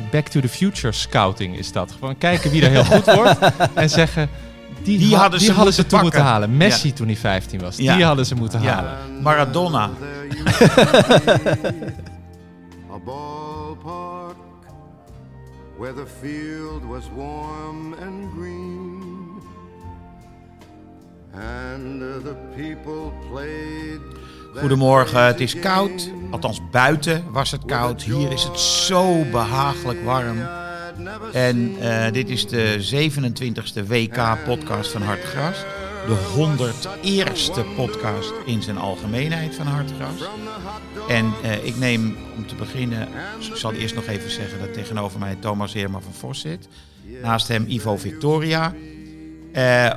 soort back to the future scouting is dat. Gewoon kijken wie er heel goed wordt en zeggen die, Die ha- hadden die ze hadden ze moeten toen moeten pakken. halen. Messi Ja. toen hij 15 was, Ja. die hadden ze moeten halen. Maradona. A ballpark where the field was warm and green, and the people played. Goedemorgen, het is koud. Althans, buiten was het koud. Hier is het zo behagelijk warm. En eh, dit is de 27e WK-podcast van Hartgras. De 101ste podcast in zijn algemeenheid van Hartgras. En eh, ik neem om te beginnen, ik zal eerst nog even zeggen dat tegenover mij Thomas Heerma van Vos zit. Naast hem Ivo Victoria. Eh,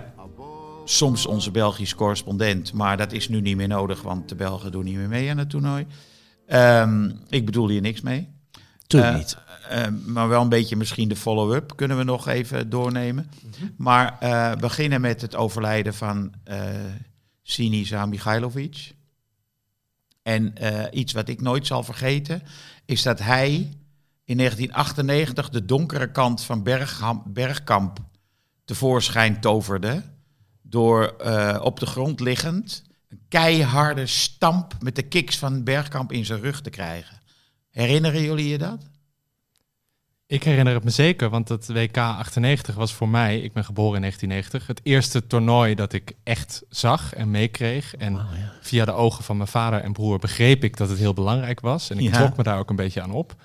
soms onze Belgische correspondent, maar dat is nu niet meer nodig, want de Belgen doen niet meer mee aan het toernooi. Ehm, ik bedoel hier niks mee. Tuurlijk Eh, niet. eh, maar wel een beetje misschien de follow-up kunnen we nog even doornemen. Maar eh, beginnen met het overlijden van eh Sinisa Mikhailovic. En iets wat ik nooit zal vergeten, is dat hij in 1998 de donkere kant van Bergham, Bergkamp tevoorschijn toverde. Door eh, op de grond liggend een keiharde stamp met de kiks van Bergkamp in zijn rug te krijgen. Herinneren jullie je dat? Ik herinner het me zeker, want het WK 98 was voor mij, ik ben geboren in 1990, het eerste toernooi dat ik echt zag en meekreeg. En via de ogen van mijn vader en broer begreep ik dat het heel belangrijk was. En ik Ja. trok me daar ook een beetje aan op.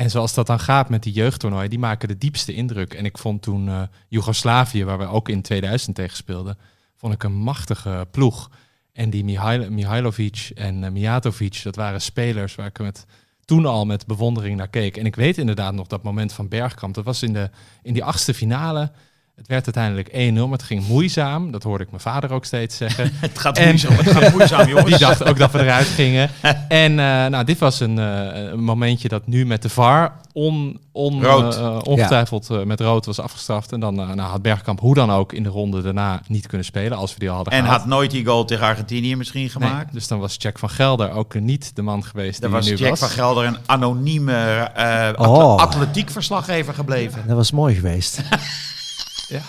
En zoals dat dan gaat met die jeugdtoernooien, die maken de diepste indruk. En ik vond toen eh Joegoslavië, waar we ook in 2000 tegen speelden, vond ik een machtige ploeg. En die Mihail Mihailovic en eh, Mijatovic, dat waren spelers waar ik met, toen al met bewondering naar keek. En ik weet inderdaad nog dat moment van Bergkamp. Dat was in, de, in die achtste finale. Het werd uiteindelijk 1-0, maar het ging moeizaam. Dat hoorde ik mijn vader ook steeds zeggen. Het gaat En- moeizaam, het gaat moeizaam jongens. Die dacht ook dat we eruit gingen. En eh, nou, dit was een, eh, een momentje dat nu met de VAR on, on, Rood. eh, ongetwijfeld met rood was afgestraft. En dan eh, nou, had Bergkamp hoe dan ook in de ronde daarna niet kunnen spelen als we die al hadden En gehad. had nooit die goal tegen Argentinië misschien Nee, gemaakt. dus dan was Jack van Gelder ook niet de man geweest die was nu Jack was. van Gelder een anonieme eh Oh. atletiekverslaggever gebleven. Dat was mooi geweest. Ja.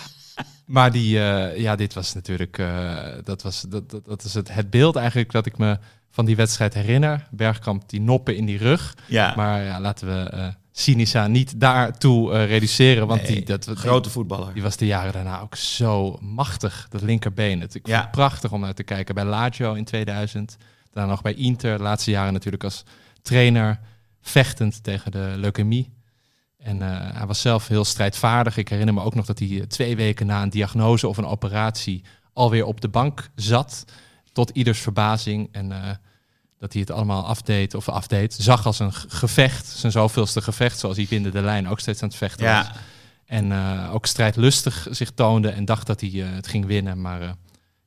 Maar die, eh, ja, dit was natuurlijk, eh, dat, was, dat, dat, dat is het, het beeld eigenlijk dat ik me van die wedstrijd herinner. Bergkamp die noppen in die rug. Ja, Maar ja, laten we eh Sinisa niet daartoe reduceren, want Nee, die, dat, die, grote voetballer. die was de jaren daarna ook zo machtig, dat linkerbeen. Het, ik vond Ja. het prachtig om naar te kijken bij Lazio in 2000. Daarna nog bij Inter, de laatste jaren natuurlijk als trainer, vechtend tegen de leukemie. En eh, hij was zelf heel strijdvaardig. Ik herinner me ook nog dat hij eh, twee weken na een diagnose of een operatie alweer op de bank zat. Tot ieders verbazing. En eh, dat hij het allemaal afdeed of afdeed. Zag als een gevecht, zijn zoveelste gevecht, zoals hij binnen de lijn ook steeds aan het vechten was. En ook strijdlustig zich toonde en dacht dat hij het ging winnen. Maar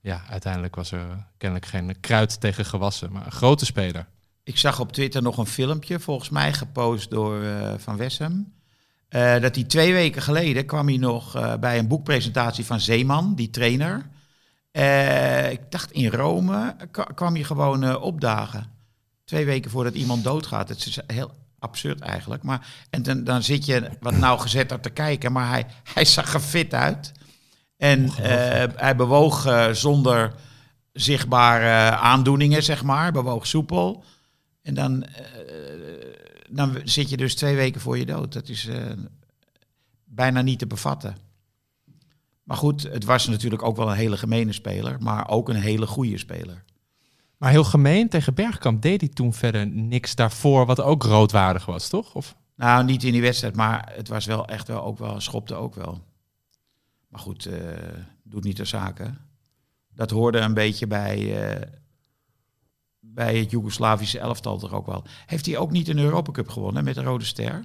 ja, uiteindelijk was er kennelijk geen kruid tegen gewassen. Maar een grote speler. ik zag op Twitter nog een filmpje, volgens mij gepost door Van Wessem. Eh, dat hij twee weken geleden kwam hij nog eh, bij een boekpresentatie van Zeeman, die trainer. Eh, ik dacht in Rome kwa- kwam hij gewoon opdagen. Twee weken voordat iemand doodgaat. Het is heel absurd eigenlijk. Maar, en dan, dan zit je wat nauwgezetter te kijken. Maar hij, hij zag er fit uit. En hij bewoog zonder zichtbare aandoeningen, zeg maar. Bewoog soepel. En dan, dan zit je dus twee weken voor je dood. Dat is eh, bijna niet te bevatten. Maar goed, het was natuurlijk ook wel een hele gemene speler, maar ook een hele goede speler. Maar heel gemeen, tegen Bergkamp deed hij toen verder niks daarvoor wat ook roodwaardig was, toch? Of? Nou, niet in die wedstrijd, maar het was wel echt wel ook wel, schopte ook wel. Maar goed, eh, doet niet de zaken. Dat hoorde een beetje bij, eh, bij het Joegoslavische elftal toch ook wel. Heeft hij ook niet een Europa Cup gewonnen met de Rode Ster?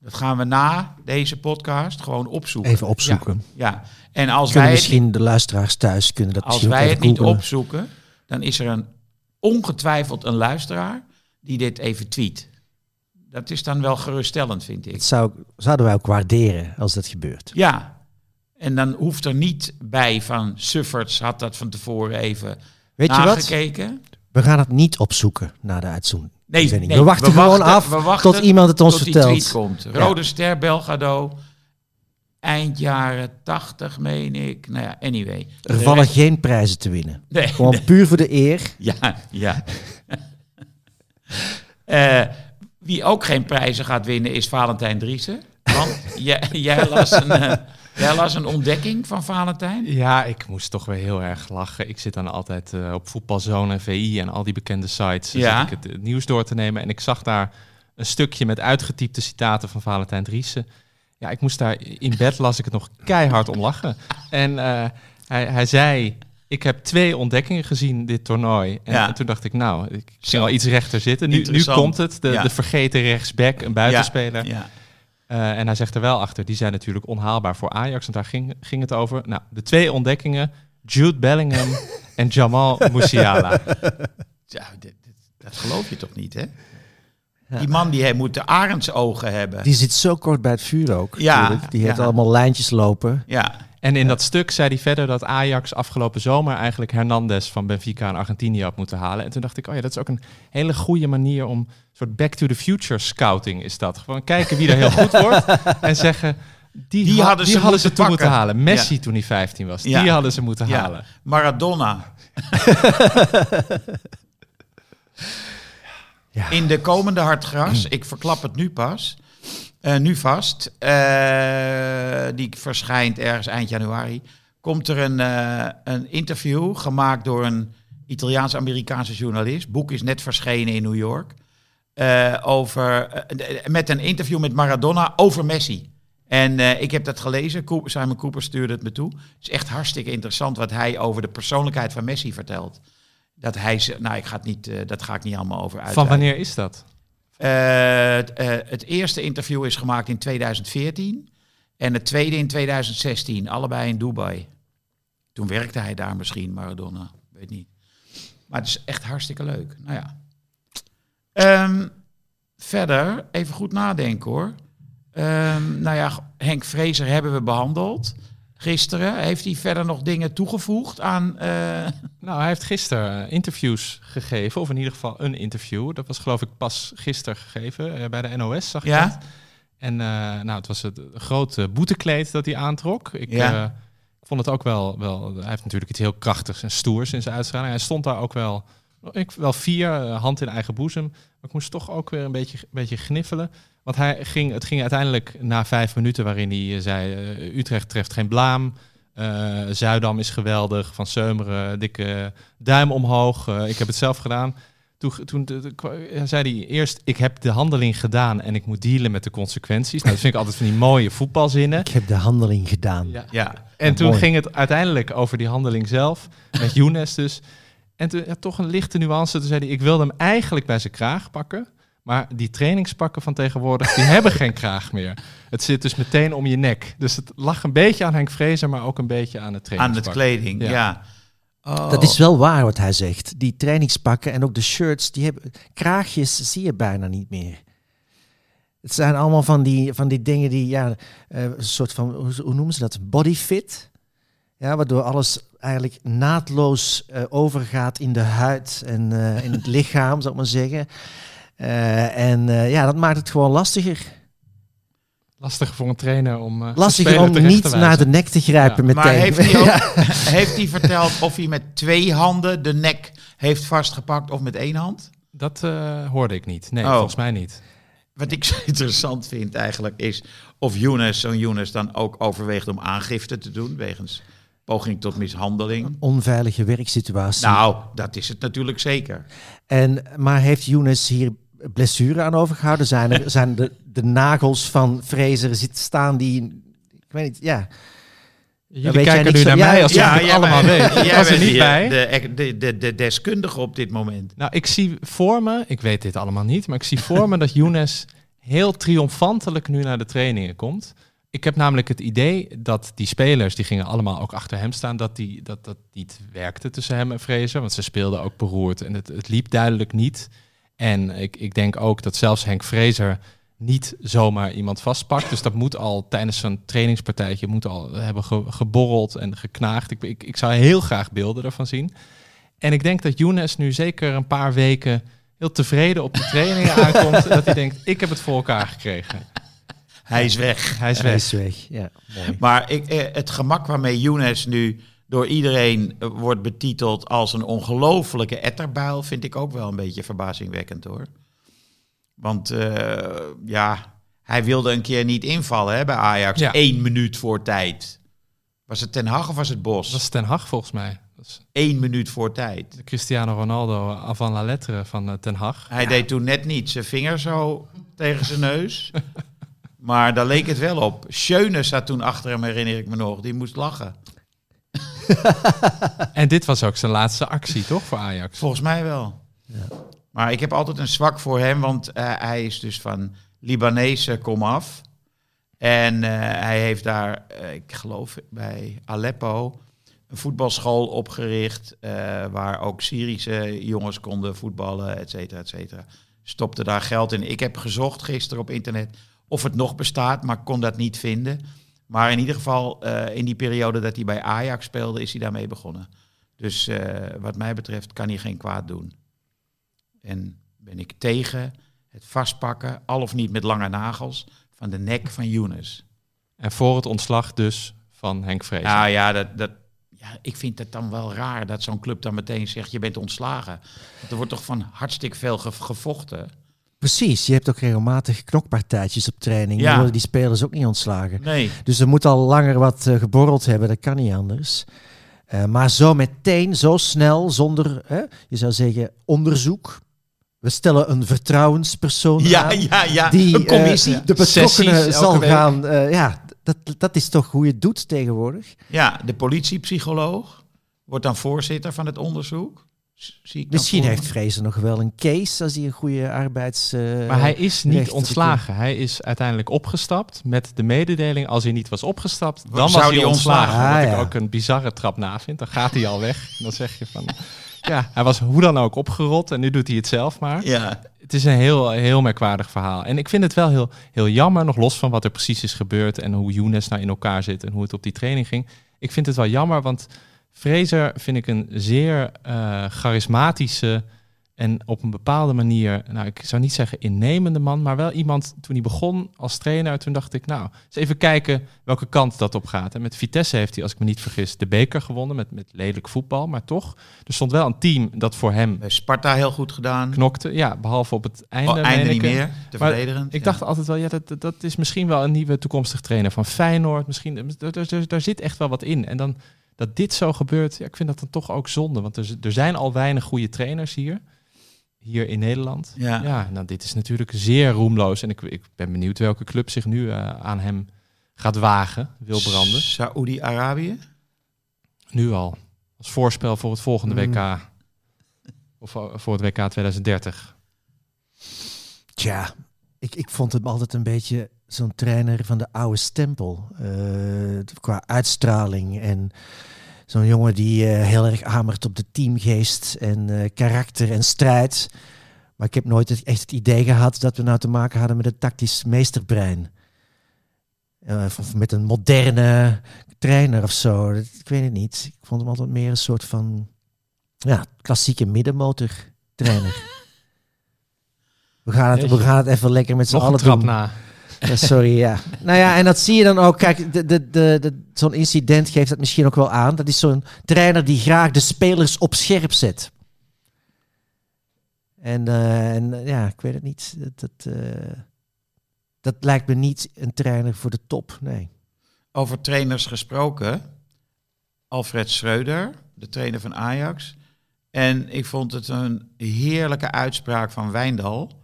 Dat gaan we na deze podcast gewoon opzoeken. Even opzoeken. Ja. En als Kunnen wij, het, misschien de luisteraars thuis kunnen dat als wij het niet googlen. opzoeken, dan is er een ongetwijfeld een luisteraar die dit even tweet. Dat is dan wel geruststellend, vind ik. Dat zou, zouden wij ook waarderen als dat gebeurt. Ja. En dan hoeft er niet bij van Sufferts had dat van tevoren even Weet je wat? We gaan het niet opzoeken na de uitzending. Nee, we wachten gewoon af we wachten tot iemand het ons tot die vertelt. tweet komt. Rode Ster Belgrado, eind jaren 80 meen ik. Nou ja, anyway. Er vallen rest- geen prijzen te winnen. Nee, Gewoon puur voor de eer. Ja, ja. Eh, wie ook geen prijzen gaat winnen is Valentijn Driessen. Want jij, jij, las een, eh, jij las een ontdekking van Valentijn. Ja, ik moest toch weer heel erg lachen. Ik zit dan altijd eh, op Voetbalzone en VI en al die bekende sites. Ja. Ik het, het nieuws door te nemen. En ik zag daar een stukje met uitgetypte citaten van Valentijn Driessen. Ja, ik moest daar in bed las ik het nog keihard om lachen. En eh, hij, hij zei: Ik heb twee ontdekkingen gezien dit toernooi. En, Ja. en toen dacht ik, nou, ik ging al iets rechter zitten. Nu, nu komt het. De, Ja. de vergeten rechtsback, een buitenspeler. Ja, Eh, en hij zegt er wel achter, die zijn natuurlijk onhaalbaar voor Ajax. Want daar ging, ging het over. Nou, de twee ontdekkingen, Jude Bellingham en Jamal Musiala. ja dit- dit- dat geloof je toch niet, hè? Die man die hij moet de arendsogen hebben. Die zit zo kort bij het vuur ook. Ja, natuurlijk. Die heeft ja. allemaal lijntjes lopen. Ja, En in dat stuk zei hij verder dat Ajax afgelopen zomer eigenlijk Hernandez van Benfica en Argentinië had moeten halen. En toen dacht ik, oh ja, dat is ook een hele goede manier om, een soort back to the future scouting is dat. Gewoon kijken wie er heel goed wordt en zeggen, die, Die ha- hadden die ze hadden ze moeten toen moeten halen. Messi Ja. toen hij 15 was, Ja. die hadden ze moeten ja. halen. Maradona. Ja. In de komende Hartgras, ik verklap het nu pas, eh, nu vast, eh, die verschijnt ergens eind januari, komt er een, eh, een interview gemaakt door een Italiaans-Amerikaanse journalist. boek is net verschenen in New York. over, met een interview met Maradona over Messi. En ik heb dat gelezen. Simon Cooper stuurde het me toe. Het is echt hartstikke interessant wat hij over de persoonlijkheid van Messi vertelt. Dat hij ze, nou, ik ga het niet, dat ga ik niet allemaal over uit. Van wanneer is dat? Eh, het, eh, het eerste interview is gemaakt in 2014 en het tweede in 2016, allebei in Dubai. Toen werkte hij daar misschien, Maradona, weet niet. Maar het is echt hartstikke leuk. Nou ja. Ehm, verder, even goed nadenken hoor. Ehm, nou ja, Henk Vrezer hebben we behandeld gisteren. Heeft hij verder nog dingen toegevoegd aan... eh, Nou, hij heeft gisteren interviews gegeven, of in ieder geval een interview. Dat was geloof ik pas gisteren gegeven eh, bij de NOS, zag ik Ja? dat. En eh, nou, het was het grote boetekleed dat hij aantrok. Ik Ja. vond het ook wel, wel... Hij heeft natuurlijk iets heel krachtigs en stoers in zijn uitstraling. Hij stond daar ook wel... Ik, wel vier, hand in eigen boezem. Maar ik moest toch ook weer een beetje, een beetje gniffelen. Want hij ging, het ging uiteindelijk na vijf minuten waarin hij eh, zei... eh, Utrecht treft geen blaam. Eh, Zuidam is geweldig. Van Seumeren, dikke duim omhoog. Ik heb het zelf gedaan. Toen, toen zei hij eerst... Ik heb de handeling gedaan en ik moet dealen met de consequenties. Nou, dat vind ik altijd van die mooie voetbalzinnen. Ik heb de handeling gedaan. Ja. ja, En toen mooi. ging het uiteindelijk over die handeling zelf, met Younes dus. En toen ja, toch een lichte nuance. Toen zei hij, ik wilde hem eigenlijk bij zijn kraag pakken. Maar die trainingspakken van tegenwoordig, die hebben geen kraag meer. Het zit dus meteen om je nek. Dus het lag een beetje aan Henk Vrezer, maar ook een beetje aan het aan het trainingspak. kleding, ja. Ja. Oh. Dat is wel waar wat hij zegt. Die trainingspakken en ook de shirts, die hebben kraagjes zie je bijna niet meer. Het zijn allemaal van die, van die dingen die, ja, eh, een soort van, hoe, noemen ze dat? Body fit. Ja, waardoor alles eigenlijk naadloos eh, overgaat in de huid en eh, in het lichaam, zal ik maar zeggen. Eh, en eh, ja, dat maakt het gewoon lastiger. Lastig voor een trainer om uh, Lastiger om niet naar de nek te grijpen Ja. meteen. Maar heeft hij, ook, heeft hij verteld of hij met twee handen de nek heeft vastgepakt of met één hand? Dat eh, hoorde ik niet. Nee, Oh. volgens mij niet. Wat ik zo interessant vind eigenlijk is of Younes, zo'n Younes dan ook overweegt om aangifte te doen wegens poging tot mishandeling. Onveilige werksituatie. Nou, dat is het natuurlijk zeker. En, maar heeft Younes hier blessure aan overgehouden? Zijn, er, zijn de, de nagels van Fraser zitten staan die... Ik weet niet, ja. Jullie weet kijken nu naar mij Ja, alsof ja, ik het allemaal weet. Jij was er niet bij. De, de, de, de deskundige op dit moment. Nou, ik zie voor me, ik weet dit allemaal niet, maar ik zie voor me dat Younes heel triomfantelijk nu naar de trainingen komt. Ik heb namelijk het idee dat die spelers, die gingen allemaal ook achter hem staan, dat die, dat, dat niet werkte tussen hem en Fraser. Want ze speelden ook beroerd en het, het liep duidelijk niet. En ik, ik denk ook dat zelfs Henk Fraser niet zomaar iemand vastpakt. Dus dat moet al tijdens zo'n trainingspartijtje moet al hebben ge- geborreld en geknaagd. Ik, ik, ik zou heel graag beelden ervan zien. En ik denk dat Younes nu zeker een paar weken heel tevreden op de trainingen aankomt. dat hij denkt, ik heb het voor elkaar gekregen. Hij is weg. Hij is Hij weg. is weg. Ja, mooi. Maar ik, eh, het gemak waarmee Younes nu door iedereen eh, wordt betiteld als een ongelofelijke etterbuil, vind ik ook wel een beetje verbazingwekkend hoor. Want eh, ja, hij wilde een keer niet invallen hè, bij Ajax. Ja. Eén minuut voor tijd. Was het Ten Hag of was het Bos? Dat is Ten Hag volgens mij. Eén minuut voor tijd. de Cristiano Ronaldo avant la lettre van eh, Ten Hag. Hij deed toen net niet zijn vinger zo tegen zijn neus. Maar daar leek het wel op. Schöne zat toen achter hem, herinner ik me nog. Die moest lachen. En dit was ook zijn laatste actie, toch, voor Ajax? Volgens mij wel. Maar ik heb altijd een zwak voor hem, want eh, hij is dus van Libanese komaf. En eh, hij heeft daar, eh, ik geloof bij Aleppo, een voetbalschool opgericht. eh, waar ook Syrische jongens konden voetballen, et cetera, et cetera. Stopte daar geld in. Ik heb gezocht gisteren op internet of het nog bestaat, maar kon dat niet vinden. Maar in ieder geval, eh, in die periode dat hij bij Ajax speelde, is hij daarmee begonnen. Dus eh, wat mij betreft kan hij geen kwaad doen. En ben ik tegen het vastpakken, al of niet met lange nagels, van de nek van Younes. En voor het ontslag dus van Henk Vrees. Nou ja, dat, dat, ja, ik vind het dan wel raar dat zo'n club dan meteen zegt, je bent ontslagen. Want er wordt toch van hartstikke veel ge- gevochten. Precies, je hebt ook regelmatig knokpartijtjes op training. Ja. Worden die spelers ook niet ontslagen. Nee. Dus er moet al langer wat eh, geborreld hebben, dat kan niet anders. Eh, maar zo meteen, zo snel, zonder, hè, je zou zeggen, onderzoek. We stellen een vertrouwenspersoon Ja, aan. ja, ja. die een commissie. eh, de betrokkenen Sessies zal gaan. eh, ja, dat, dat is toch hoe je het doet tegenwoordig. Ja, de politiepsycholoog wordt dan voorzitter van het onderzoek. Zie ik Misschien heeft. Fraser nog wel een case als hij een goede arbeids. eh, Maar hij is niet ontslagen. Hij is uiteindelijk opgestapt met de mededeling... als hij niet was opgestapt, dan Zou was hij ontslagen. Wat Ah, ik ook een bizarre trap na vind. Dan gaat hij al weg. Dan zeg je van... Ja, hij was hoe dan ook opgerold en nu doet hij het zelf maar. Ja, Het is een heel, heel merkwaardig verhaal. En ik vind het wel heel, heel jammer, nog los van wat er precies is gebeurd... en hoe Younes nou in elkaar zit en hoe het op die training ging. Ik vind het wel jammer, want Fraser vind ik een zeer eh, charismatische... en op een bepaalde manier, nou ik zou niet zeggen innemende man... maar wel iemand, toen hij begon als trainer... toen dacht ik, nou, eens even kijken welke kant dat op gaat. En met Vitesse heeft hij, als ik me niet vergis, de beker gewonnen... met, met lelijk voetbal, maar toch. Er stond wel een team dat voor hem bij Sparta heel goed gedaan. knokte. Ja, behalve op het einde. Oh, einde niet meer, te Maar verdedigend. Ik ja. dacht altijd wel, ja, dat, dat- dat is misschien wel een nieuwe toekomstig trainer van Feyenoord. Misschien, daar, daar, daar zit echt wel wat in. En dan dat dit zo gebeurt, ja, ik vind dat dan toch ook zonde. Want er, er zijn al weinig goede trainers hier. Hier in Nederland. Ja. Ja, nou, dit is natuurlijk zeer roemloos. En ik, ik ben benieuwd welke club zich nu eh, aan hem gaat wagen, wil branden. Saoedi-Arabië? Nu al. Als voorspel voor het volgende Mm. WK. Of eh, voor het WK 2030. Tja, ik, ik vond hem altijd een beetje zo'n trainer van de oude stempel. eh, qua uitstraling en zo'n jongen die eh, heel erg hamert op de teamgeest en eh, karakter en strijd. Maar ik heb nooit het- echt het idee gehad dat we nou te maken hadden met een tactisch meesterbrein. Of met een moderne trainer of zo. Ik weet het niet. Ik vond hem altijd meer een soort van ja, klassieke middenmotor trainer. We gaan, het, we gaan het even lekker met z'n allen trap doen. na. Ja, sorry, ja. Nou ja, en dat zie je dan ook. Kijk, de, de, de, de, zo'n incident geeft dat misschien ook wel aan. Dat is zo'n trainer die graag de spelers op scherp zet. En, eh, en ja, ik weet het niet. Dat, dat, eh, dat lijkt me niet een trainer voor de top, nee. Over trainers gesproken. Alfred Schreuder, de trainer van Ajax. En ik vond het een heerlijke uitspraak van Wijndal.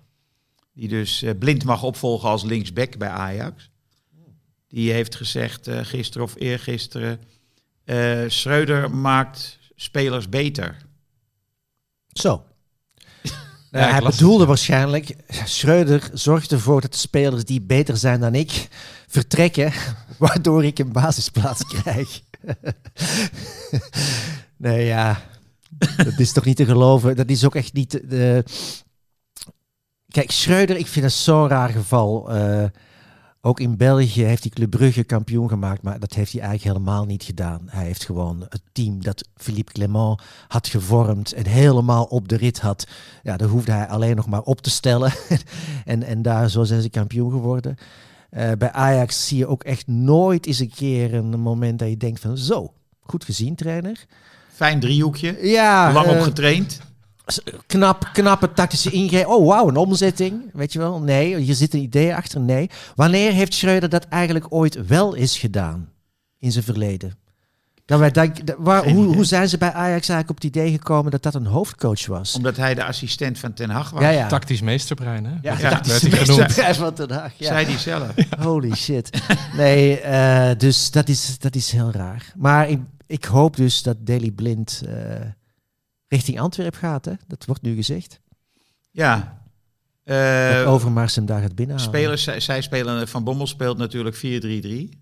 Die dus eh, blind mag opvolgen als linksback bij Ajax. Die heeft gezegd eh, gisteren of eergisteren... eh Schreuder maakt spelers beter. Zo. Ja, hij bedoelde waarschijnlijk, Schreuder zorgt ervoor dat de spelers die beter zijn dan ik vertrekken, waardoor ik een basisplaats krijg. nee, ja, dat is toch niet te geloven. Dat is ook echt niet de... Kijk, Schreuder, ik vind het zo'n raar geval. Eh, ook in België heeft hij Club Brugge kampioen gemaakt, maar dat heeft hij eigenlijk helemaal niet gedaan. Hij heeft gewoon het team dat Philippe Clement had gevormd en helemaal op de rit had. Ja, daar hoefde hij alleen nog maar op te stellen. en, en daar, zo zijn ze kampioen geworden. Eh, bij Ajax zie je ook echt nooit eens een keer een moment dat je denkt van zo, goed gezien trainer. Fijn driehoekje. Ja, Lang op eh, getraind. Knap, knappe tactische ingreep. Oh, wauw, een omzetting. Weet je wel? Nee, je zit een idee achter. Nee. Wanneer heeft Schreuder dat eigenlijk ooit wel eens gedaan in zijn verleden? Dan wij denk, da- waar, hoe, hoe zijn ze bij Ajax eigenlijk op het idee gekomen dat dat een hoofdcoach was? Omdat hij de assistent van Ten Hag was. ja, ja. Tactisch meesterbrein, hè? Ja, Ja, werd tactische hij genoemd. meesterbrein van Den Haag, ja. Zei hij zelf. Holy shit. Nee, eh, dus dat is, dat is heel raar. Maar ik, ik hoop dus dat Daley Blind eh, richting Antwerpen gaat. Hè? Dat wordt nu gezegd. Ja. Eh Overmars hem daar gaat binnenhalen. spelers, zij, zij spelen, Van Bommel speelt natuurlijk 4-3-3.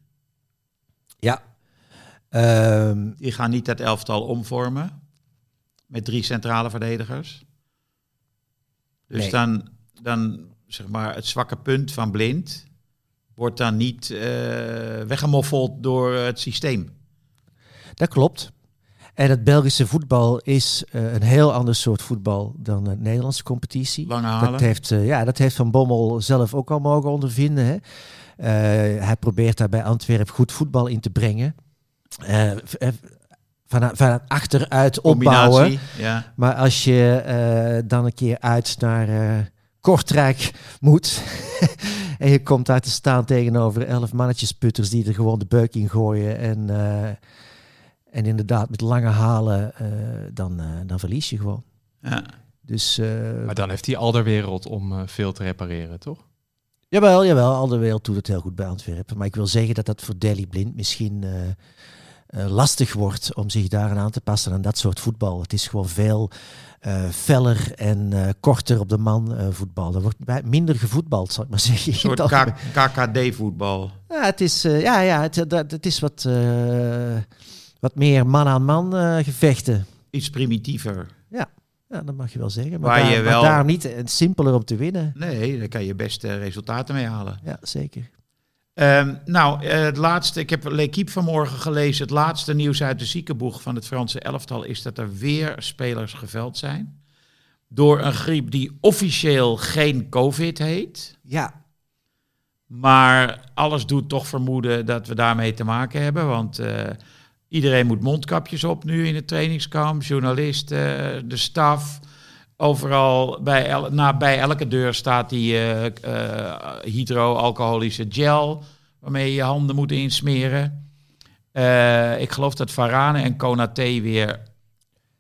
Ja. Ehm, Die gaan niet dat elftal omvormen. Met drie centrale verdedigers. Dus Nee. dan, dan, zeg maar, het zwakke punt van Blind wordt dan niet eh, weggemoffeld door het systeem. dat klopt. En het Belgische voetbal is eh, een heel ander soort voetbal dan de Nederlandse competitie. Lange halen. Dat heeft, eh, ja, dat heeft Van Bommel zelf ook al mogen ondervinden. Hè. Eh, hij probeert daar bij Antwerpen goed voetbal in te brengen. Van, van achteruit opbouwen. Ja. Maar als je dan een keer uit naar Kortrijk moet en je komt daar te staan tegenover elf mannetjesputters die er gewoon de beuk in gooien en, en inderdaad met lange halen, eh, dan, eh, dan verlies je gewoon. Ja. Dus eh, Maar dan heeft hij Alderwereld om eh, veel te repareren, toch? jawel, jawel, al de wereld doet het heel goed bij Antwerpen. Maar ik wil zeggen dat dat voor Delhi Blind misschien eh, eh, lastig wordt om zich daaraan aan te passen aan dat soort voetbal. Het is gewoon veel eh, feller en eh, korter op de man eh, voetbal. Er wordt bij- minder gevoetbald, zal ik maar zeggen. Een soort. KKD-voetbal. Ja, het is, ja, ja, het, dat, het is wat, eh, wat meer man-aan-man eh, gevechten. Iets primitiever. Ja, dat mag je wel zeggen. Maar, Waar daar, je maar wel- daar niet eh, simpeler om te winnen. Nee, daar kan je best eh, resultaten mee halen. Ja, zeker. Ehm, nou, het laatste, ik heb L'Equipe vanmorgen gelezen. Het laatste nieuws uit de ziekenboeg van het Franse elftal is dat er weer spelers geveld zijn. Door een griep die officieel geen COVID heet. Ja, Maar alles doet toch vermoeden dat we daarmee te maken hebben. Want iedereen moet mondkapjes op nu in het trainingskamp. Journalisten, de staf. Overal, bij, bij elke deur staat die eh, eh, hydroalcoholische gel. Waarmee je je handen moet insmeren. Eh, ik geloof dat Varane en Konaté weer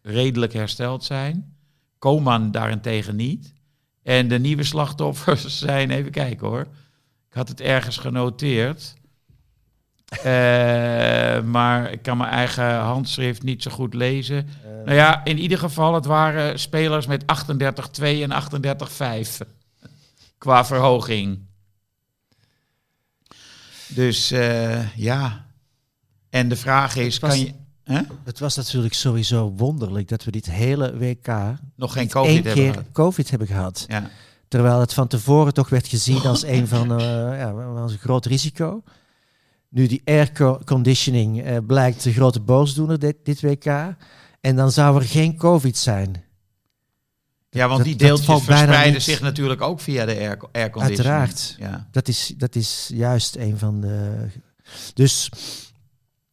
redelijk hersteld zijn. Koman daarentegen niet. En de nieuwe slachtoffers zijn, even kijken hoor. Ik had het ergens genoteerd. Eh, maar ik kan mijn eigen handschrift niet zo goed lezen. nou ja, in ieder geval, het waren spelers met 38-2 en 38-5 qua verhoging. Dus eh, ja. En de vraag is, Het was- kan je hè? het was natuurlijk sowieso wonderlijk dat we dit hele WK nog geen COVID één hebben keer gehad? COVID hebben gehad. Ja. Terwijl het van tevoren toch werd gezien als een van eh, ja, als een groot risico. Nu die airconditioning eh, blijkt de grote boosdoener dit, dit WK. En dan zou er geen COVID zijn. ja, want Dat- die deeltjes valt bijna verspreiden zich natuurlijk ook via de air, airconditioning. Uiteraard. Ja. Dat is, dat is juist een van de. Dus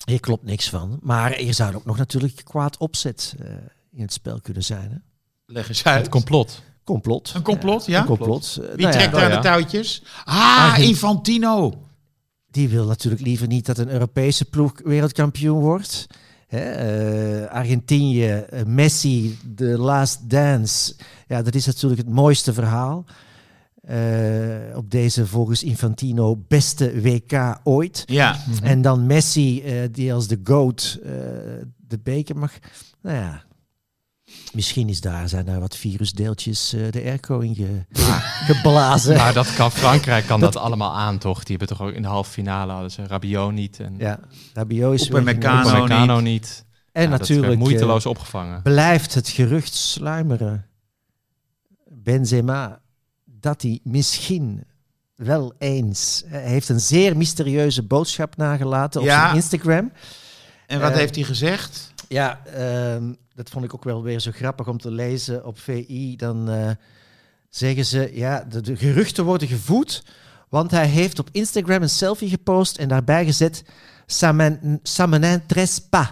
hier klopt niks van. Maar er zou ook nog natuurlijk kwaad opzet eh, in het spel kunnen zijn. Hè? Leg eens uit. Het complot. Complot. Een complot, ja? Een complot. Wie nou ja, trekt nou aan ja. de touwtjes? Ah, Argent- Infantino. Die wil natuurlijk liever niet dat een Europese ploeg wereldkampioen wordt. Hè, eh, Argentinië, eh, Messi, The Last Dance. Ja, dat is natuurlijk het mooiste verhaal. Eh, op deze volgens Infantino beste WK ooit. Ja, En dan Messi, die als de GOAT de beker mag. Nou ja, Misschien is daar, zijn daar wat virusdeeltjes eh, de airco in ge- geblazen. Maar dat kan Frankrijk kan dat, allemaal aan, toch? Die hebben toch ook in de halve finale hadden ze Rabiot niet en ja, Rabiot is Upamecano weggenomen. Upamecano niet. En Ja, dat werd natuurlijk eh, moeiteloos opgevangen. blijft het gerucht sluimeren. Benzema, dat hij misschien wel eens... Hij heeft een zeer mysterieuze boodschap nagelaten op Ja. zijn Instagram. En wat Eh, heeft hij gezegd? Ja, ehm, dat vond ik ook wel weer zo grappig om te lezen op VI. Dan eh, zeggen ze, ja, de, geruchten worden gevoed, want hij heeft op Instagram een selfie gepost en daarbij gezet, ça m'in- ça m'intéresse pas.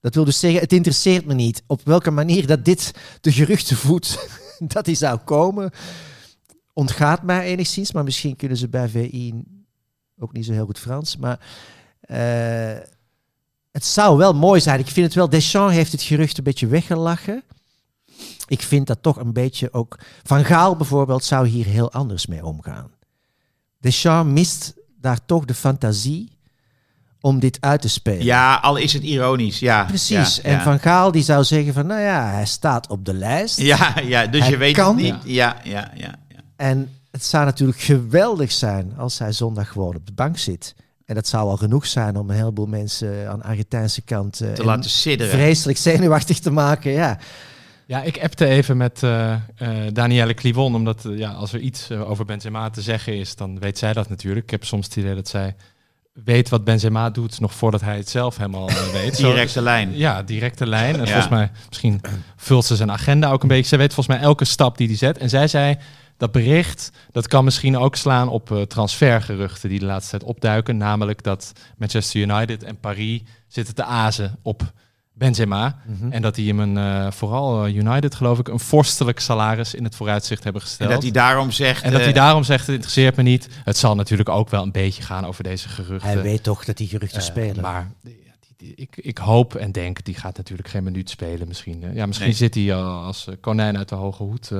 Dat wil dus zeggen, het interesseert me niet op welke manier dat dit de geruchten voedt dat hij zou komen. Ontgaat mij enigszins, maar misschien kunnen ze bij VI ook niet zo heel goed Frans. Maar eh, het zou wel mooi zijn. Ik vind het wel, Deschamps heeft het gerucht een beetje weggelachen. Ik vind dat toch een beetje ook... Van Gaal bijvoorbeeld zou hier heel anders mee omgaan. Deschamps mist daar toch de fantasie om dit uit te spelen. Ja, al is het ironisch. Ja, Precies. Ja, en ja. Van Gaal die zou zeggen van, nou ja, hij staat op de lijst. Ja, ja dus Hij je weet kan- het niet. Ja, ja, ja. ja. En het zou natuurlijk geweldig zijn als hij zondag gewoon op de bank zit. En dat zou al genoeg zijn om een heleboel mensen aan de Argentijnse kant eh, Te en laten sidderen. vreselijk zenuwachtig te maken. Ja, Ja, ik appte even met eh eh, Danielle Clivon, omdat ja, als er iets over Benzema te zeggen is, dan weet zij dat natuurlijk. Ik heb soms het idee dat zij weet wat Benzema doet, nog voordat hij het zelf helemaal weet. Zo- Directe lijn. Ja, directe lijn. En Ja. volgens mij, misschien vult ze zijn agenda ook een beetje. Zij weet volgens mij elke stap die hij zet. En zij zei, dat bericht, dat kan misschien ook slaan op eh, transfergeruchten die de laatste tijd opduiken. Namelijk dat Manchester United en Paris zitten te azen op Benzema. Mhm. En dat die hem een, eh, vooral eh, United geloof ik, een vorstelijk salaris in het vooruitzicht hebben En gesteld. dat hij daarom zegt... En dat hij daarom zegt, het interesseert me niet. Het zal natuurlijk ook wel een beetje gaan over deze geruchten. hij weet toch dat die geruchten spelen. Maar ik, ik hoop en denk, die gaat natuurlijk geen minuut spelen misschien. Ja, misschien Nee. zit hij al als konijn uit de hoge hoed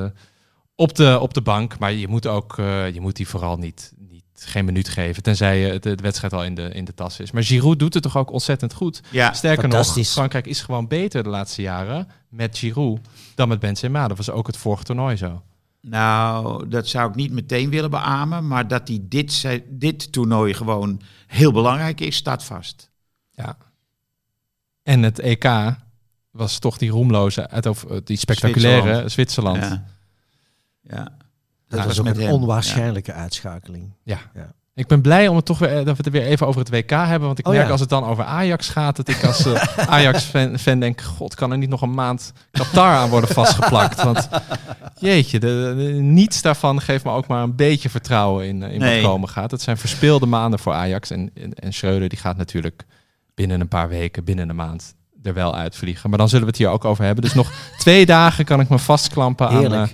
op, de, op de bank. Maar je moet ook, eh, je moet die vooral niet, niet geen minuut geven. Tenzij eh, de, de wedstrijd al in de, in de tas is. Maar Giroud doet het toch ook ontzettend goed. Ja, Sterker nog, fantastisch. Frankrijk is gewoon beter de laatste jaren met Giroud dan met Benzema. Dat was ook het vorige toernooi zo. nou, dat zou ik niet meteen willen beamen. Maar dat hij dit, dit toernooi gewoon heel belangrijk is, staat vast. Ja. En het EK was toch die roemloze, uit of eh, die spectaculaire Zwitserland. Ja. Ja. dat was was ook met een hem, onwaarschijnlijke uitschakeling. Ja. Ja. Ik ben blij om het toch weer, eh, dat we het weer even over het WK hebben. Want ik Oh, merk ja. als het dan over Ajax gaat, dat ik als eh, Ajax-fan fan denk, god, kan er niet nog een maand Qatar aan worden vastgeplakt? Want jeetje, de, de- niets daarvan geeft me ook maar een beetje vertrouwen in, eh, in Nee. wat komen gaat. Het zijn verspeelde maanden voor Ajax. En, en, en Schreuder die gaat natuurlijk binnen een paar weken, binnen een maand er wel uitvliegen. Maar dan zullen we het hier ook over hebben. Dus nog twee dagen kan ik me vastklampen aan.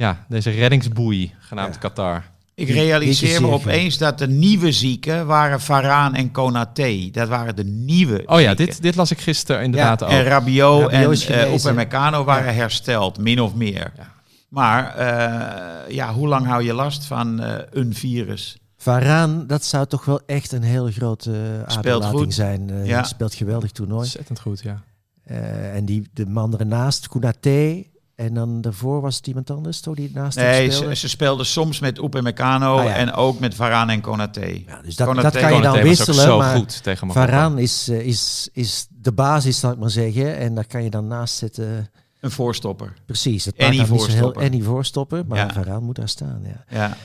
Ja, deze reddingsboei genaamd Ja. Qatar. Ik Die- die realiseer me opeens dat de nieuwe zieken waren Varaan en Konaté. Dat waren de nieuwe Oh ja, zieken. dit, dit las ik gisteren inderdaad En ook. Rabiot, Rabiot en uh. Upamecano waren hersteld, min of meer. Ja. Maar eh, ja, hoe lang hou je last van eh, een virus? Varaan, dat zou toch wel echt een heel grote aderlating zijn. Uh, Ja. Speelt geweldig toernooi. Ontzettend goed, ja. Uh, en die, de man ernaast, Konaté. En dan daarvoor was het iemand anders, toch, die naast hem Nee, speelde? ze, ze speelden soms met Upamecano Ah, ja. en ook met Varaan en Konaté. Ja, dus dat, Konaté- dat kan je dan Konaté wisselen, zo maar goed tegen Marokko. Varaan is, uh, is, is de basis, zal ik maar zeggen. En daar kan je dan naast zitten. Een voorstopper. Precies, het maakt dan niet zo heel voorstopper. voorstopper, maar Ja. Varaan moet daar staan, ja. Ja,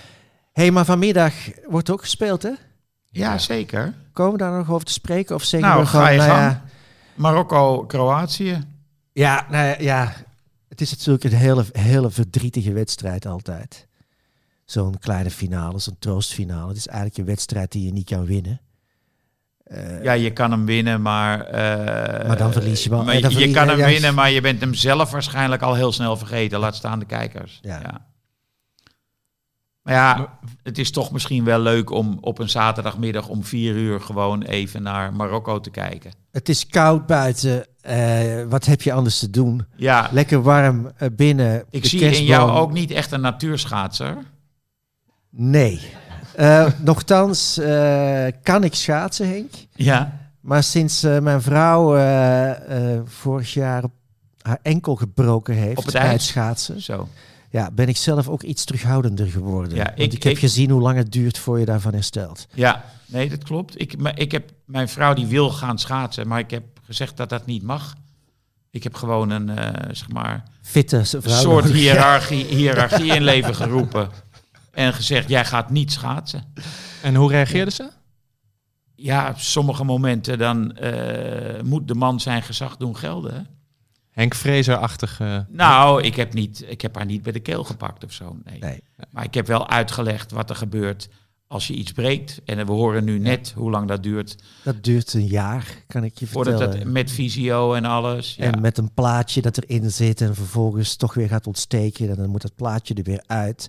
hey, maar vanmiddag wordt ook gespeeld, hè? ja zeker. Komen we daar nog over te spreken? Of zeggen Nou, we ga je nou Marokko-Kroatië. Ja, nou ja, ja, het is natuurlijk een hele, hele verdrietige wedstrijd altijd. Zo'n kleine finale, zo'n troostfinale. Het is eigenlijk een wedstrijd die je niet kan winnen. Eh, Ja, je kan hem winnen, maar... eh, Maar dan verlies je wel. maar Eh, je kan hem winnen, maar je bent hem zelf waarschijnlijk al heel snel vergeten. Laat staan de kijkers. Ja. Maar ja, het is toch misschien wel leuk om op een zaterdagmiddag om vier uur gewoon even naar Marokko te kijken. Het is koud buiten. Eh, wat heb je anders te doen? Ja, Lekker warm eh, binnen. ik zie in jou ook niet echt een natuurschaatser. Nee. Eh, nochtans kan ik schaatsen, Henk. Ja. Maar sinds mijn vrouw vorig jaar haar enkel gebroken heeft Op het bij ijs? het schaatsen, Zo. Ja, ben ik zelf ook iets terughoudender geworden. Ja, Want ik- heb ik- gezien hoe lang het duurt voor je daarvan herstelt. Ja, nee, dat klopt. Ik, maar ik heb, mijn vrouw die wil gaan schaatsen, maar ik heb gezegd dat dat niet mag. Ik heb gewoon een, eh, zeg maar, Fitte soort hiërarchie, hiërarchie in leven geroepen. En gezegd, jij gaat niet schaatsen. En hoe reageerde ze? Ja, op sommige momenten dan eh, moet de man zijn gezag doen gelden. hè. Henk Vrezer-achtige... Nou, ik heb, niet, ik heb haar niet bij de keel gepakt of zo. Nee. Nee. Maar ik heb wel uitgelegd wat er gebeurt als je iets breekt. En we horen nu net hoe lang dat duurt. Dat duurt een jaar, kan ik je Voordat vertellen. dat met visio en alles. Ja. En met een plaatje dat erin zit en vervolgens toch weer gaat ontsteken. En dan moet dat plaatje er weer uit.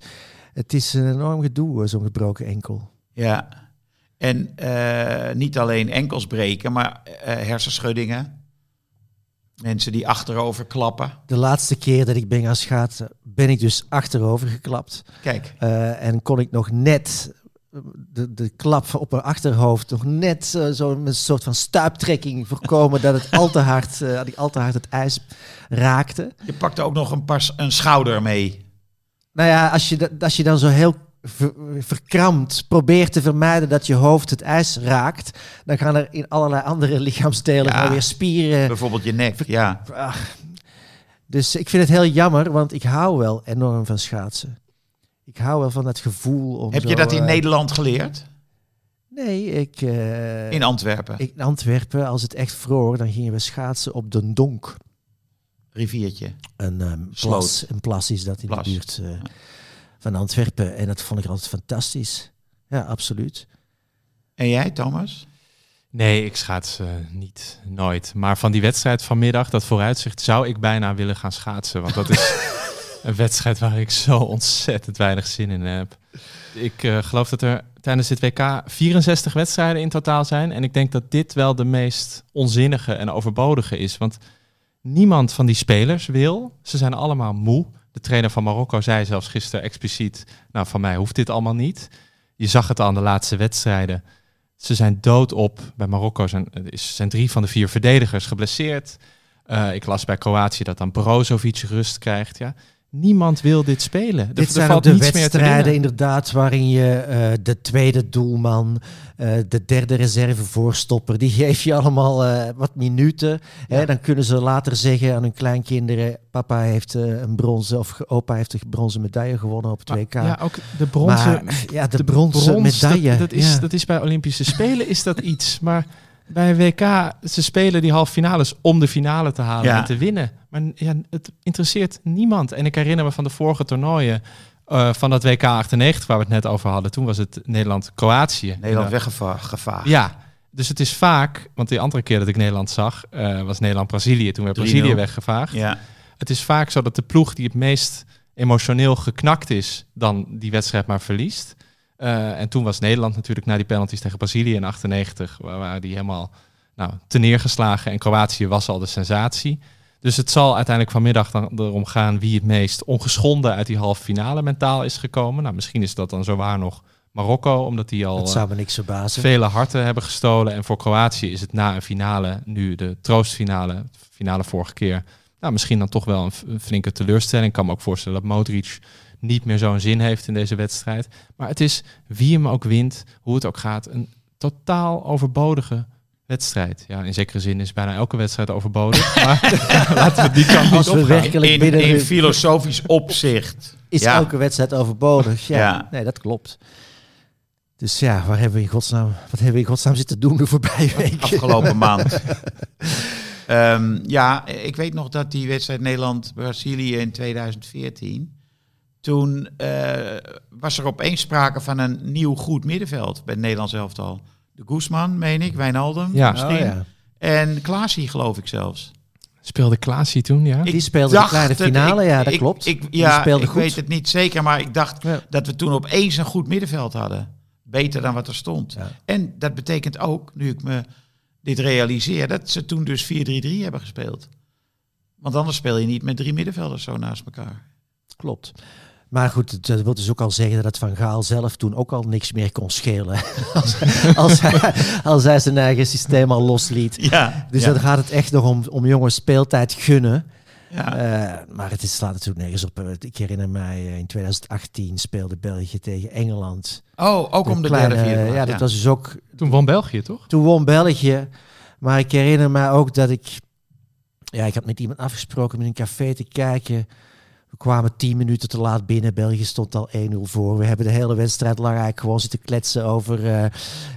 Het is een enorm gedoe, hoor, zo'n gebroken enkel. ja. En eh, niet alleen enkels breken, maar eh, hersenschuddingen. Mensen die achterover klappen. De laatste keer dat ik ben gaan schaatsen, ben ik dus achterover geklapt. Kijk, Eh, en kon ik nog net de, de klap op mijn achterhoofd, nog net eh, zo met een soort van stuiptrekking voorkomen dat het al te hard, eh, dat ik al te hard het ijs raakte. je pakte ook nog een, pas, een schouder mee. Nou ja, als je, als je dan zo heel ver- verkrampt probeert te vermijden dat je hoofd het ijs raakt, dan gaan er in allerlei andere lichaamsdelen Ja. weer spieren. Bijvoorbeeld je nek, ja. Ach. Dus ik vind het heel jammer, want ik hou wel enorm van schaatsen. Ik hou wel van dat gevoel om Heb zo, je dat in eh, Nederland geleerd? Nee, ik... eh, In Antwerpen, ik- in Antwerpen, als het echt vroor, dan gingen we schaatsen op de Donk. riviertje. Een, Sloot. plas, een plas is dat in Plas. de buurt eh, van Antwerpen. En dat vond ik altijd fantastisch. Ja, absoluut. En jij, Thomas? Nee, ik schaats eh, niet, nooit. Maar van die wedstrijd vanmiddag, dat vooruitzicht, zou ik bijna willen gaan schaatsen. Want dat is een wedstrijd waar ik zo ontzettend weinig zin in heb. Ik eh, geloof dat er tijdens dit WK 64 wedstrijden in totaal zijn. En ik denk dat dit wel de meest onzinnige en overbodige is. Want niemand van die spelers wil. Ze zijn allemaal moe. De trainer van Marokko zei zelfs gisteren expliciet... nou, van mij hoeft dit allemaal niet. Je zag het al aan de laatste wedstrijden. Ze zijn doodop. Bij Marokko zijn, zijn drie van de vier verdedigers geblesseerd. Eh, ik las bij Kroatië dat dan Brozovic rust krijgt. Ja. Niemand wil dit spelen. Dit er zijn ook valt de niets meer te wedstrijden inderdaad waarin je eh, de tweede doelman, eh, de derde reserve voorstopper, die geef je allemaal eh, wat minuten. Hè, dan kunnen ze later zeggen aan hun kleinkinderen, papa heeft eh, een bronzen of opa heeft een bronzen medaille gewonnen op het Maar WK. Ja, ook de bronzen, maar ja, de, de bronzen medaille. Dat, dat, is, ja. dat is bij Olympische Spelen is dat iets. Maar bij een WK, ze spelen die halve finales om de finale te halen Ja. en te winnen. Maar ja, het interesseert niemand. En ik herinner me van de vorige toernooien, eh, van dat WK 98 waar we het net over hadden. Toen was het Nederland-Kroatië. Nederland weggevaagd. Ja, dus het is vaak, want die andere keer dat ik Nederland zag, eh, was Nederland-Brazilië. Toen werd 3-0. Brazilië weggevaagd. Ja. Het is vaak zo dat de ploeg die het meest emotioneel geknakt is, dan die wedstrijd maar verliest. Eh, en toen was Nederland natuurlijk na die penalties tegen Brazilië in 98, waar die helemaal nou, te neergeslagen. En Kroatië was al de sensatie. Dus het zal uiteindelijk vanmiddag dan erom gaan wie het meest ongeschonden uit die halve finale mentaal is gekomen. Nou, misschien is dat dan zo waar nog Marokko, omdat die al vele harten hebben gestolen. En voor Kroatië is het na een finale, nu de troostfinale, finale vorige keer, nou, misschien dan toch wel een flinke teleurstelling. Ik kan me ook voorstellen dat Modric niet meer zo'n zin heeft in deze wedstrijd. Maar het is wie hem ook wint, hoe het ook gaat, een totaal overbodige wedstrijd. Ja, in zekere zin is bijna elke wedstrijd overbodig. maar laten we die kant niet opgaan. werkelijk In, binnen in filosofisch opzicht. is Ja. elke wedstrijd overbodig. Ja, Ja. nee, dat klopt. Dus ja, waar hebben we in godsnaam, wat hebben we in godsnaam zitten doen de voorbije week? afgelopen maand. Ehm, ja, ik weet nog dat die wedstrijd Nederland-Brazilië in 2014. Toen eh, was er opeens sprake van een nieuw goed middenveld bij het Nederlands elftal. De Guzman, meen ik, Wijnaldum Ja. misschien. Oh, ja. En Klaasie, geloof ik zelfs. Speelde Klaasie toen, ja? Die speelde de kleine finale, ik- ja, dat ik- klopt. Ik, Die speelde ik goed. weet het niet zeker, maar ik dacht Ja. dat we toen opeens een goed middenveld hadden. Beter dan wat er stond. Ja. En dat betekent ook, nu ik me dit realiseer, dat ze toen dus 4-3-3 hebben gespeeld. Want anders speel je niet met drie middenvelders zo naast elkaar. Klopt. Maar goed, dat wil dus ook al zeggen dat Van Gaal zelf toen ook al niks meer kon schelen. als, als, hij, als hij zijn eigen systeem al losliet. Ja, Dus ja. dan gaat het echt nog om, om jongens speeltijd gunnen. Ja. Eh, maar het is, slaat natuurlijk nergens op. Eh, Ik herinner mij, eh, in 2018 speelde België tegen Engeland. oh, ook om de kleine- derde, vierde Ja, dat was dus ook... Toen won België, toch? Toen won België. Maar ik herinner me ook dat ik... Ja, ik had met iemand afgesproken met een café te kijken. We kwamen tien minuten te laat binnen. België stond al 1-0 voor. We hebben de hele wedstrijd lang eigenlijk gewoon zitten kletsen over eh,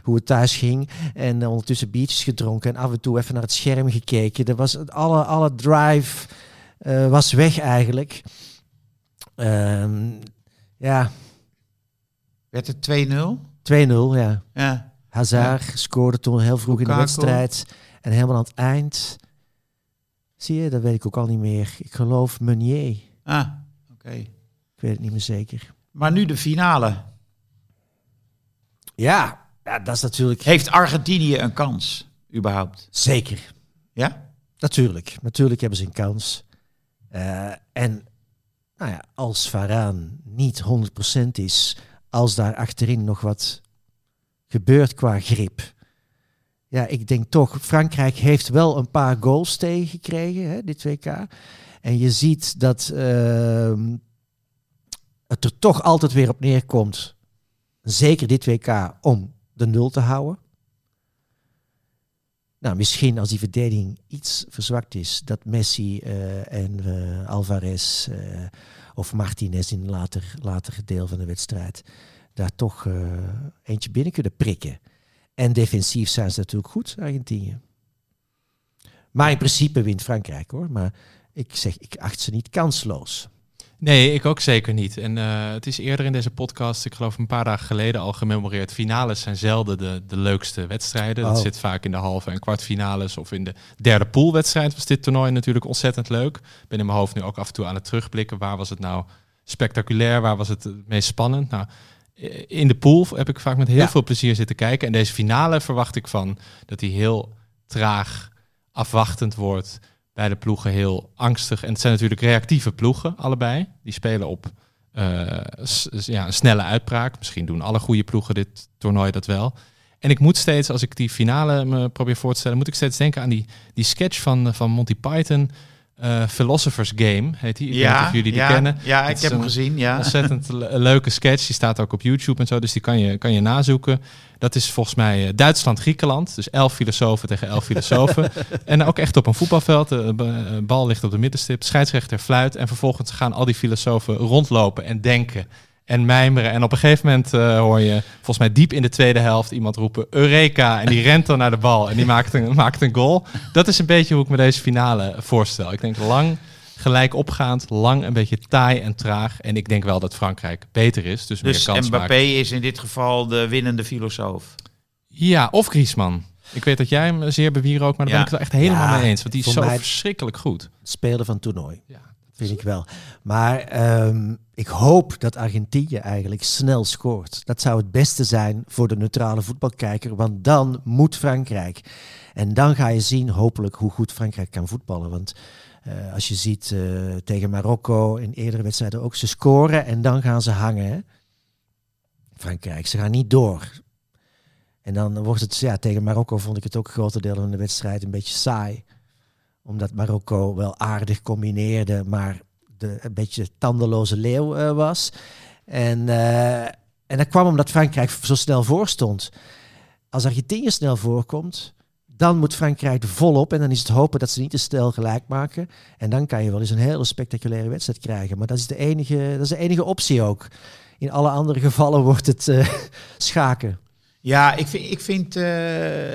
hoe het thuis ging. En eh, ondertussen biertjes gedronken. En af en toe even naar het scherm gekeken. Er was alle, alle drive eh, was weg eigenlijk. Ehm, ja, Werd het 2-0? 2-0, ja. Ja. Hazard scoorde toen heel vroeg in de wedstrijd. En helemaal aan het eind. Zie je, dat weet ik ook al niet meer. Ik geloof Meunier. Ah, oké. Ik weet het niet meer zeker. Maar nu de finale. Ja, ja dat is natuurlijk... Heeft Argentinië een kans, überhaupt? Zeker. Ja? Natuurlijk. Natuurlijk hebben ze een kans. Eh, en nou ja, als Varaan niet 100% is, als daar achterin nog wat gebeurt qua grip. Ja, ik denk toch, Frankrijk heeft wel een paar goals tegengekregen, hè, dit WK. En je ziet dat ehm, het er toch altijd weer op neerkomt, zeker dit WK, om de nul te houden. Nou, misschien als die verdediging iets verzwakt is, dat Messi eh, en eh, Alvarez eh, of Martinez in een later, later deel van de wedstrijd daar toch eentje binnen kunnen prikken. En defensief zijn ze natuurlijk goed, Argentinië. Maar in principe wint Frankrijk hoor. Maar ik zeg, ik acht ze niet kansloos. Nee, ik ook zeker niet. En eh, het is eerder in deze podcast, ik geloof een paar dagen geleden al gememoreerd. Finales zijn zelden de, de leukste wedstrijden. Dat Oh. zit vaak in de halve en kwartfinales of in de derde poolwedstrijd. Was dit toernooi natuurlijk ontzettend leuk. Ik ben in mijn hoofd nu ook af en toe aan het terugblikken. Waar was het nou spectaculair? Waar was het het meest spannend? Nou, in de pool heb ik vaak met heel Ja. veel plezier zitten kijken. En deze finale verwacht ik van dat hij heel traag, afwachtend wordt. Bij de ploegen heel angstig. En het zijn natuurlijk reactieve ploegen, allebei. Die spelen op eh, ja, een snelle uitbraak. Misschien doen alle goede ploegen dit toernooi dat wel. En ik moet steeds, als ik die finale me probeer voor te stellen, moet ik steeds denken aan die, die sketch van, eh, van Monty Python. Eh, Philosopher's Game heet die. Ik weet niet of jullie die ja, kennen. Ja, ik heb hem gezien, ja. Ontzettend le- leuke sketch. Die staat ook op YouTube en zo. Dus die kan je, kan je nazoeken. Dat is volgens mij eh, Duitsland-Griekenland. Dus elf filosofen tegen elf filosofen. en ook echt op een voetbalveld. De eh, bal ligt op de middenstip. Scheidsrechter fluit. En vervolgens gaan al die filosofen rondlopen en denken. En mijmeren. En op een gegeven moment eh, hoor je volgens mij diep in de tweede helft iemand roepen Eureka. En die rent dan naar de bal. En die maakt een, maakt een goal. Dat is een beetje hoe ik me deze finale voorstel. Ik denk lang gelijk opgaand, lang een beetje taai en traag. En ik denk wel dat Frankrijk beter is, dus, Dus meer kans Mbappé maakt. is in dit geval de winnende filosoof. Ja, of Griezmann. Ik weet dat jij hem zeer bewierookt, maar daar Ja. ben ik het echt helemaal Ja, mee eens. Want die is zo mij- verschrikkelijk goed. Het spelen van toernooi. Ja, Vind ik wel. Maar ehm, ik hoop dat Argentinië eigenlijk snel scoort. Dat zou het beste zijn voor de neutrale voetbalkijker. Want dan moet Frankrijk. En dan ga je zien, hopelijk, hoe goed Frankrijk kan voetballen. Want eh, als je ziet eh, tegen Marokko in eerdere wedstrijden ook, ze scoren en dan gaan ze hangen. Frankrijk, ze gaan niet door. En dan wordt het, ja, tegen Marokko vond ik het ook grote delen van de wedstrijd een beetje saai omdat Marokko wel aardig combineerde, maar de, een beetje tandeloze leeuw eh, was. En, eh, en dat kwam omdat Frankrijk zo snel voor stond. Als Argentinië snel voorkomt, dan moet Frankrijk volop. En dan is het hopen dat ze niet te snel gelijk maken. En dan kan je wel eens een hele spectaculaire wedstrijd krijgen. Maar dat is de enige, dat is de enige optie ook. In alle andere gevallen wordt het eh, schaken. Ja, ik vind, ik vind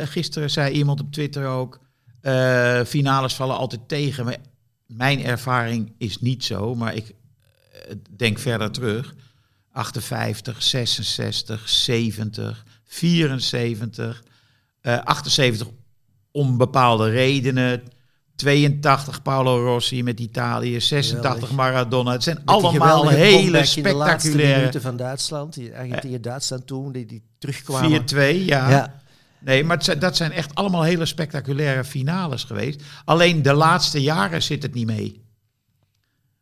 gisteren zei iemand op Twitter ook, eh, finales vallen altijd tegen. Maar mijn ervaring is niet zo, maar ik eh, denk verder terug. 58, 66, 70, 74, eh 78 om bepaalde redenen. 82 Paolo Rossi met Italië, 86 Geweldig. Maradona. Het zijn Met allemaal hele comeback in de laatste spectaculaire minuten van Duitsland. Die Argentinië-Duitsland toen, die, die terugkwamen. 4-2, ja. ja. Nee, maar het dat zijn echt allemaal hele spectaculaire finales geweest. Alleen de laatste jaren zit het niet mee.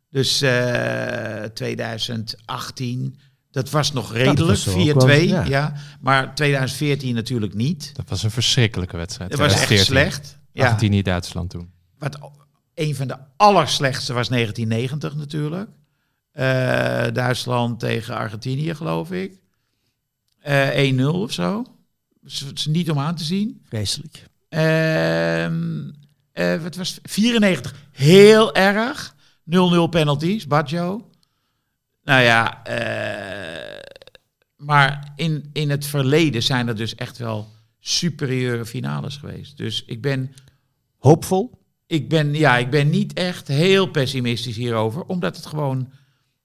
Dus eh 2018, dat was nog redelijk, was ook 4-2. wel, ja. ja. Maar 2014 natuurlijk niet. Dat was een verschrikkelijke wedstrijd. Het was echt 2014. slecht. Ja. Argentinië-Duitsland toen. Wat een van de allerslechtste was 1990 natuurlijk. Eh, Duitsland tegen Argentinië, geloof ik. Eh 1-0 of zo. Het is niet om aan te zien. Vreselijk. Ehm eh, wat was het? 94. Heel erg. 0-0 penalties. Baggio. Nou ja, eh, maar in, in het verleden zijn er dus echt wel superieure finales geweest. Dus ik ben, Hoopvol. ik ben, ja, ik ben niet echt heel pessimistisch hierover, omdat het gewoon,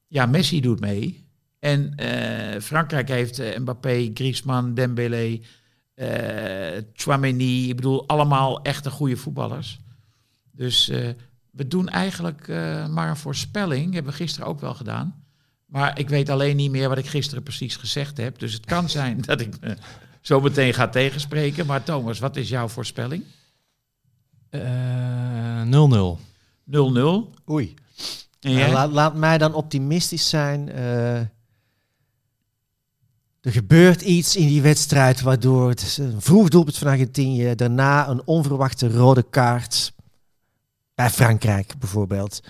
ja, Messi doet mee. En eh, Frankrijk heeft Mbappé, Griezmann, Dembélé, eh Chouameni. Ik bedoel, allemaal echte goede voetballers. Dus eh, we doen eigenlijk eh, maar een voorspelling. Hebben we gisteren ook wel gedaan. Maar ik weet alleen niet meer wat ik gisteren precies gezegd heb. Dus het kan zijn dat ik me zo meteen ga tegenspreken. Maar Thomas, wat is jouw voorspelling? 0-0. Eh, 0-0. Oei. En Nou, laat, laat mij dan optimistisch zijn. Er gebeurt iets in die wedstrijd waardoor het een vroeg doelpunt van Argentinië, daarna een onverwachte rode kaart bij Frankrijk bijvoorbeeld.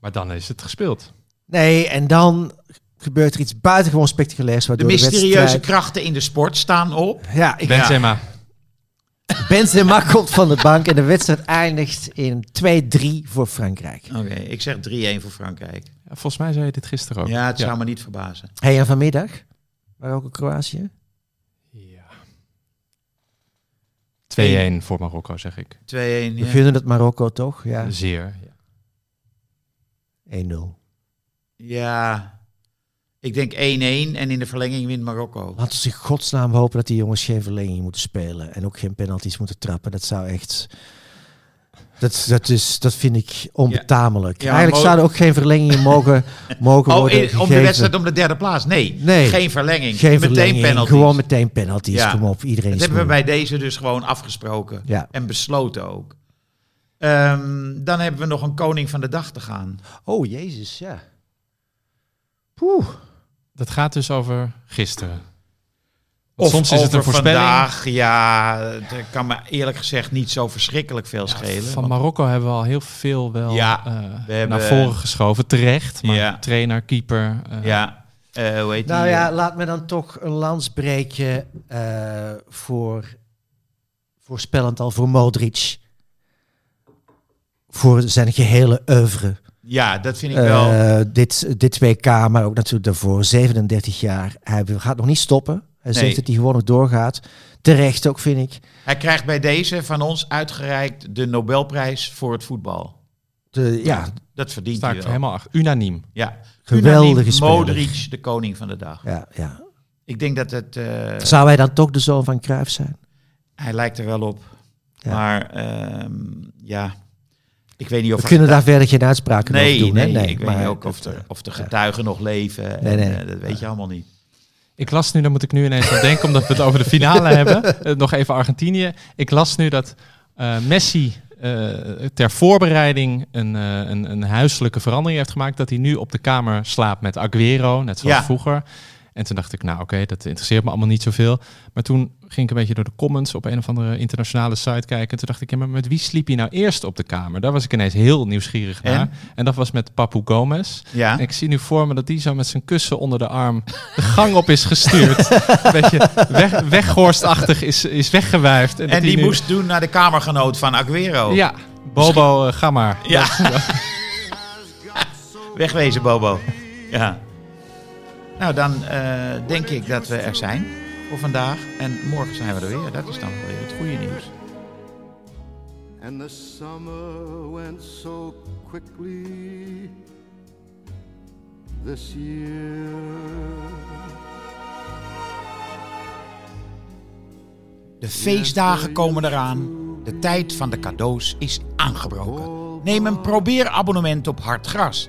Maar dan is het gespeeld. Nee, en dan gebeurt er iets buitengewoon spectaculairs de waardoor de, mysterieuze wedstrijd... krachten in de sport staan op. Ja, ik, Benzema. Benzema komt van de bank en de wedstrijd eindigt in 2-3 voor Frankrijk. Oké, ik zeg 3-1 voor Frankrijk. Ja, volgens mij zei je dit gisteren ook. Ja, het zou me niet verbazen. Hey, en vanmiddag? Marokko-Kroatië? Ja. 2-1 voor Marokko, zeg ik. 2-1. We Ja. vinden het Marokko toch? Ja, 1-0. Zeer. Ja. ja, ik denk 1-1 en in de verlenging wint Marokko. Laten we in godsnaam hopen dat die jongens geen verlenging moeten spelen. En ook geen penalties moeten trappen. Dat zou echt... Dat, dat, is, dat vind ik onbetamelijk. Ja, Eigenlijk zouden ook geen verlengingen mogen, mogen Oh, worden in- om de wedstrijd om de derde plaats? Nee, Nee. geen verlenging. Geen Meteen verlenging, penalties. Gewoon meteen penalties. Ja. Kom op, iedereen Dat is hebben we bij deze dus gewoon afgesproken. Ja. En besloten ook. Ehm, dan hebben we nog een koning van de dag te gaan. Oh, jezus, ja. Poeh. Dat gaat dus over gisteren. Of soms is het een over voorspelling. vandaag. Ja, het kan me eerlijk gezegd niet zo verschrikkelijk veel schelen. Van Want- Marokko hebben we al heel veel wel Ja, eh, we hebben- naar voren geschoven. Terecht. Maar Ja. trainer, keeper. eh, ja, eh, hoe heet Nou die? ja, laat me dan toch een lans breken eh, voor, voorspellend al voor Modric. Voor zijn gehele oeuvre. Ja, dat vind ik wel. Eh, dit, dit WK, maar ook natuurlijk daarvoor, 37 jaar. Hij gaat nog niet stoppen. Hij Nee. zegt dat hij gewoon nog doorgaat. Terecht ook, vind ik. Hij krijgt bij deze van ons uitgereikt de Nobelprijs voor het voetbal. De, ja, Dat verdient hij ik wel. helemaal achter. Unaniem. Ja. Geweldige speler. Modric, de koning van de dag. ja, ja. Ik denk dat het... eh, Zou hij dan toch de zoon van Cruijff zijn? hij lijkt er wel op. Ja. Maar ehm, ja, ik weet niet of... We kunnen daar verder geen uitspraken nee, over doen. nee, hè? ik weet maar niet ook of, eh, of de getuigen nog leven. Nee, en, nee. eh, dat weet je allemaal niet. Ik las nu, dan moet ik nu ineens aan denken, omdat we het over de finale hebben. Eh, nog even Argentinië. Ik las nu dat eh, Messi eh, ter voorbereiding een, een, een huiselijke verandering heeft gemaakt. Dat hij nu op de kamer slaapt met Aguero, net zoals Ja. vroeger. En toen dacht ik, nou oké, dat interesseert me allemaal niet zoveel. Maar toen ging ik een beetje door de comments op een of andere internationale site kijken. En toen dacht ik, ja, maar met wie sliep hij nou eerst op de kamer? Daar was ik ineens heel nieuwsgierig En? naar. En dat was met Papu Gomez. Ja, En ik zie nu voor me dat die zo met zijn kussen onder de arm de gang op is gestuurd. Een beetje weg, weggorstachtig is, is weggewijfd. en die nu- moest doen naar de kamergenoot van Aguero. Ja, Bobo, eh, ga maar. Ja. Wegwezen, Bobo. Ja. Nou, dan eh, denk ik dat we er zijn voor vandaag. En morgen zijn we er weer. Dat is dan weer het goede nieuws. And the summer went so quickly this year. De feestdagen komen eraan. De tijd van de cadeaus is aangebroken. Neem een probeerabonnement op Hartgras.